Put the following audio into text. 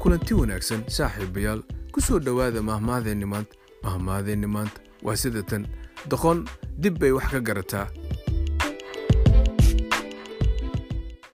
kulanti wanaagsan saaxiibayaal ku soo dhowaada mahmaadeenni maanta mahmaadeenni maanta waa sida tan. Doqon dib bay wax ka garataa.